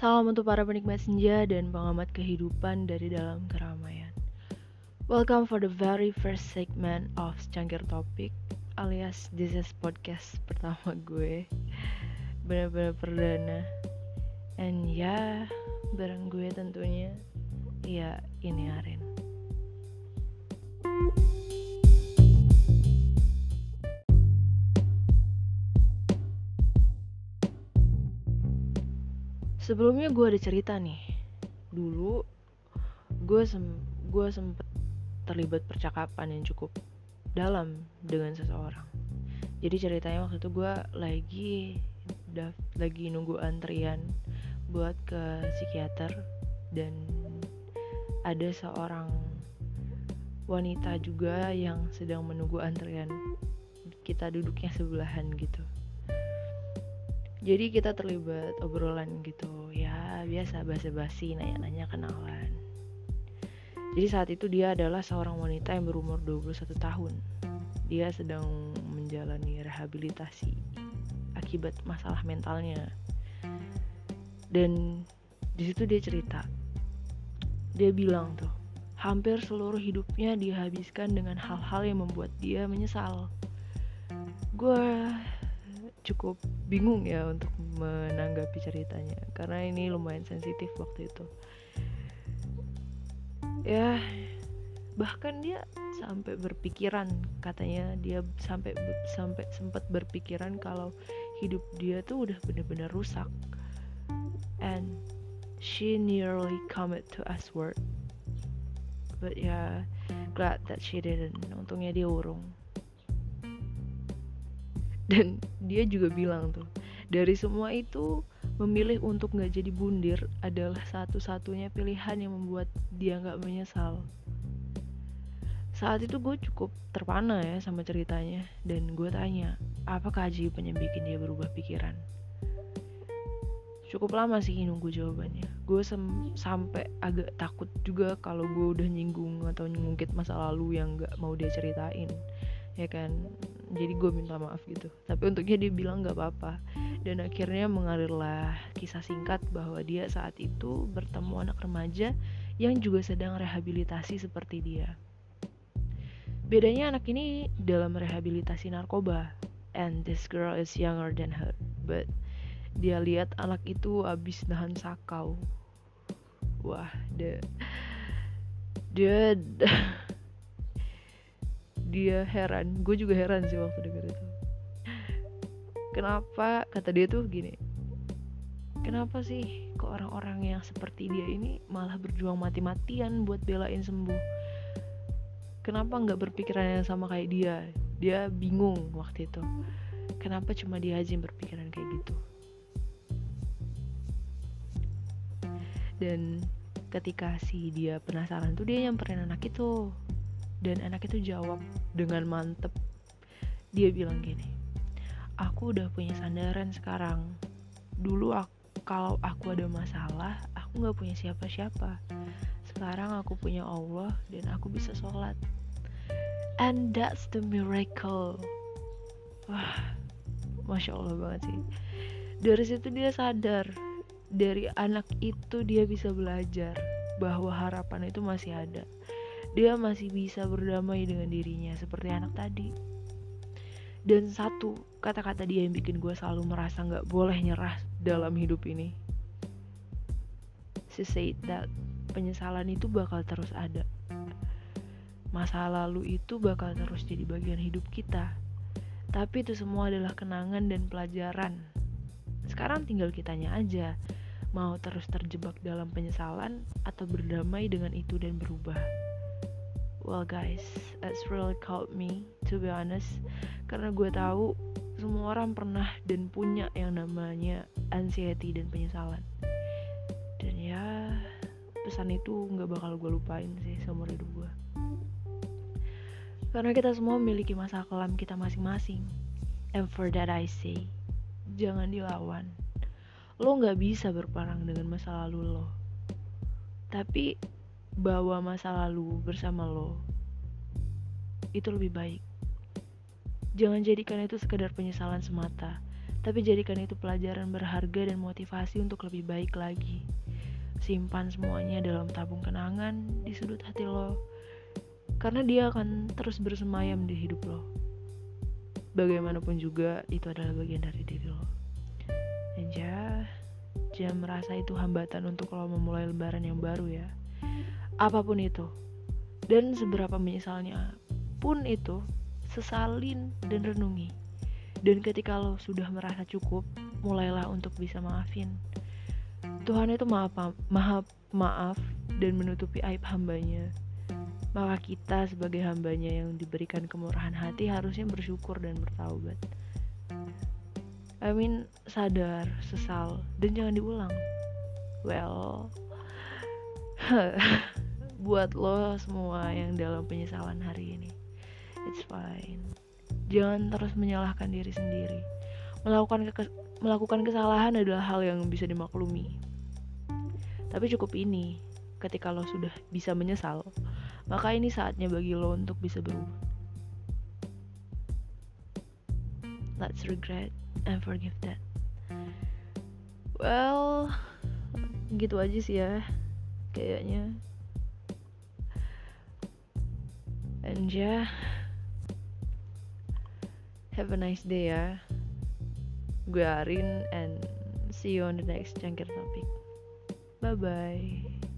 Salam untuk para penikmat senja dan pengamat kehidupan dari dalam keramaian. Welcome for the very first segment of Cangkir Topik alias this is podcast pertama gue. Benar-benar perdana. And ya, bareng gue tentunya ya ini Aren. Sebelumnya gue ada cerita nih. Dulu gue sem gue sempet terlibat percakapan yang cukup dalam dengan seseorang. Jadi ceritanya waktu itu gue lagi lagi nunggu antrian buat ke psikiater dan ada seorang wanita juga yang sedang menunggu antrian. Kita duduknya sebelahan gitu jadi kita terlibat obrolan gitu. Ya biasa basa-basi nanya-nanya kenalan. Jadi saat itu dia adalah seorang wanita yang berumur 21 tahun. Dia sedang menjalani rehabilitasi akibat masalah mentalnya. Dan di situ dia cerita. Dia bilang tuh hampir seluruh hidupnya dihabiskan dengan hal-hal yang membuat dia menyesal. Gue cukup bingung ya untuk menanggapi ceritanya karena ini lumayan sensitif waktu itu. Ya bahkan dia sampai berpikiran katanya dia sampai sampai sempat berpikiran kalau hidup dia tuh udah bener-bener rusak. And she nearly commit to us word. But yeah, glad that she didn't. Untungnya dia urung dan dia juga bilang tuh dari semua itu memilih untuk nggak jadi bundir adalah satu-satunya pilihan yang membuat dia nggak menyesal. Saat itu gue cukup terpana ya sama ceritanya dan gue tanya apa keajaiban yang bikin dia berubah pikiran? Cukup lama sih nunggu jawabannya. Gue sampai agak takut juga kalau gue udah nyinggung atau ngungkit masa lalu yang nggak mau dia ceritain ya kan jadi gue minta maaf gitu. Tapi untuknya dia bilang gak apa-apa. Dan akhirnya mengalirlah kisah singkat bahwa dia saat itu bertemu anak remaja yang juga sedang rehabilitasi seperti dia. Bedanya anak ini dalam rehabilitasi narkoba. And this girl is younger than her. But dia lihat anak itu abis nahan sakau. Wah dia dia dia heran. Gue juga heran sih waktu denger itu. Kenapa kata dia tuh gini kenapa sih ke orang-orang yang seperti dia ini malah berjuang mati-matian buat belain sembuh? Kenapa nggak berpikiran yang sama kayak dia? Dia bingung waktu itu. Kenapa cuma dia aja yang berpikiran kayak gitu? Dan ketika si dia penasaran tuh dia nyamperin anak itu dan anak itu jawab dengan mantep. Dia bilang gini aku udah punya sandaran sekarang. Dulu aku, kalau aku ada masalah aku nggak punya siapa-siapa. Sekarang aku punya Allah dan aku bisa sholat. And that's the miracle. Wah masya Allah banget sih. Dari situ dia sadar dari anak itu dia bisa belajar bahwa harapan itu masih ada dia masih bisa berdamai dengan dirinya seperti anak tadi. Dan satu kata-kata dia yang bikin gue selalu merasa gak boleh nyerah dalam hidup ini. She said that penyesalan itu bakal terus ada. Masa lalu itu bakal terus jadi bagian hidup kita. Tapi itu semua adalah kenangan dan pelajaran. Sekarang tinggal kitanya aja mau terus terjebak dalam penyesalan atau berdamai dengan itu dan berubah well guys it's really called me to be honest. Karena gue tahu semua orang pernah dan punya yang namanya anxiety dan penyesalan. Dan ya pesan itu nggak bakal gue lupain sih seumur hidup gue. Karena kita semua memiliki masa kelam kita masing-masing. And for that I say jangan dilawan. Lo nggak bisa berperang dengan masa lalu lo. Tapi bawa masa lalu bersama lo itu lebih baik. Jangan jadikan itu sekedar penyesalan semata, Tapi jadikan itu pelajaran berharga dan motivasi untuk lebih baik lagi. Simpan semuanya dalam tabung kenangan di sudut hati lo. Karena dia akan terus bersemayam di hidup lo. Bagaimanapun juga itu adalah bagian dari diri lo. Dan ya, jangan merasa itu hambatan untuk lo memulai lebaran yang baru ya. Apa pun itu. Dan seberapa menyesalnya pun itu, sesalin dan renungi dan ketika lo sudah merasa cukup, mulailah untuk bisa maafin. Tuhan itu maaf, maaf, maaf dan menutupi aib hambanya. Maka kita sebagai hambanya yang diberikan kemurahan hati harusnya bersyukur dan bertaubat. I mean, sadar, sesal, dan jangan diulang. Well, buat lo semua yang dalam penyesalan hari ini, it's fine. Jangan terus menyalahkan diri sendiri. Melakukan ke melakukan kesalahan adalah hal yang bisa dimaklumi. Tapi cukup ini, ketika lo sudah bisa menyesal, maka ini saatnya bagi lo untuk bisa berubah. Let's regret and forgive that. Well, gitu aja sih ya, kayaknya. And yeah. Have a nice day ya. Gue Arin and see you on the next Cangkir Topik. Bye bye.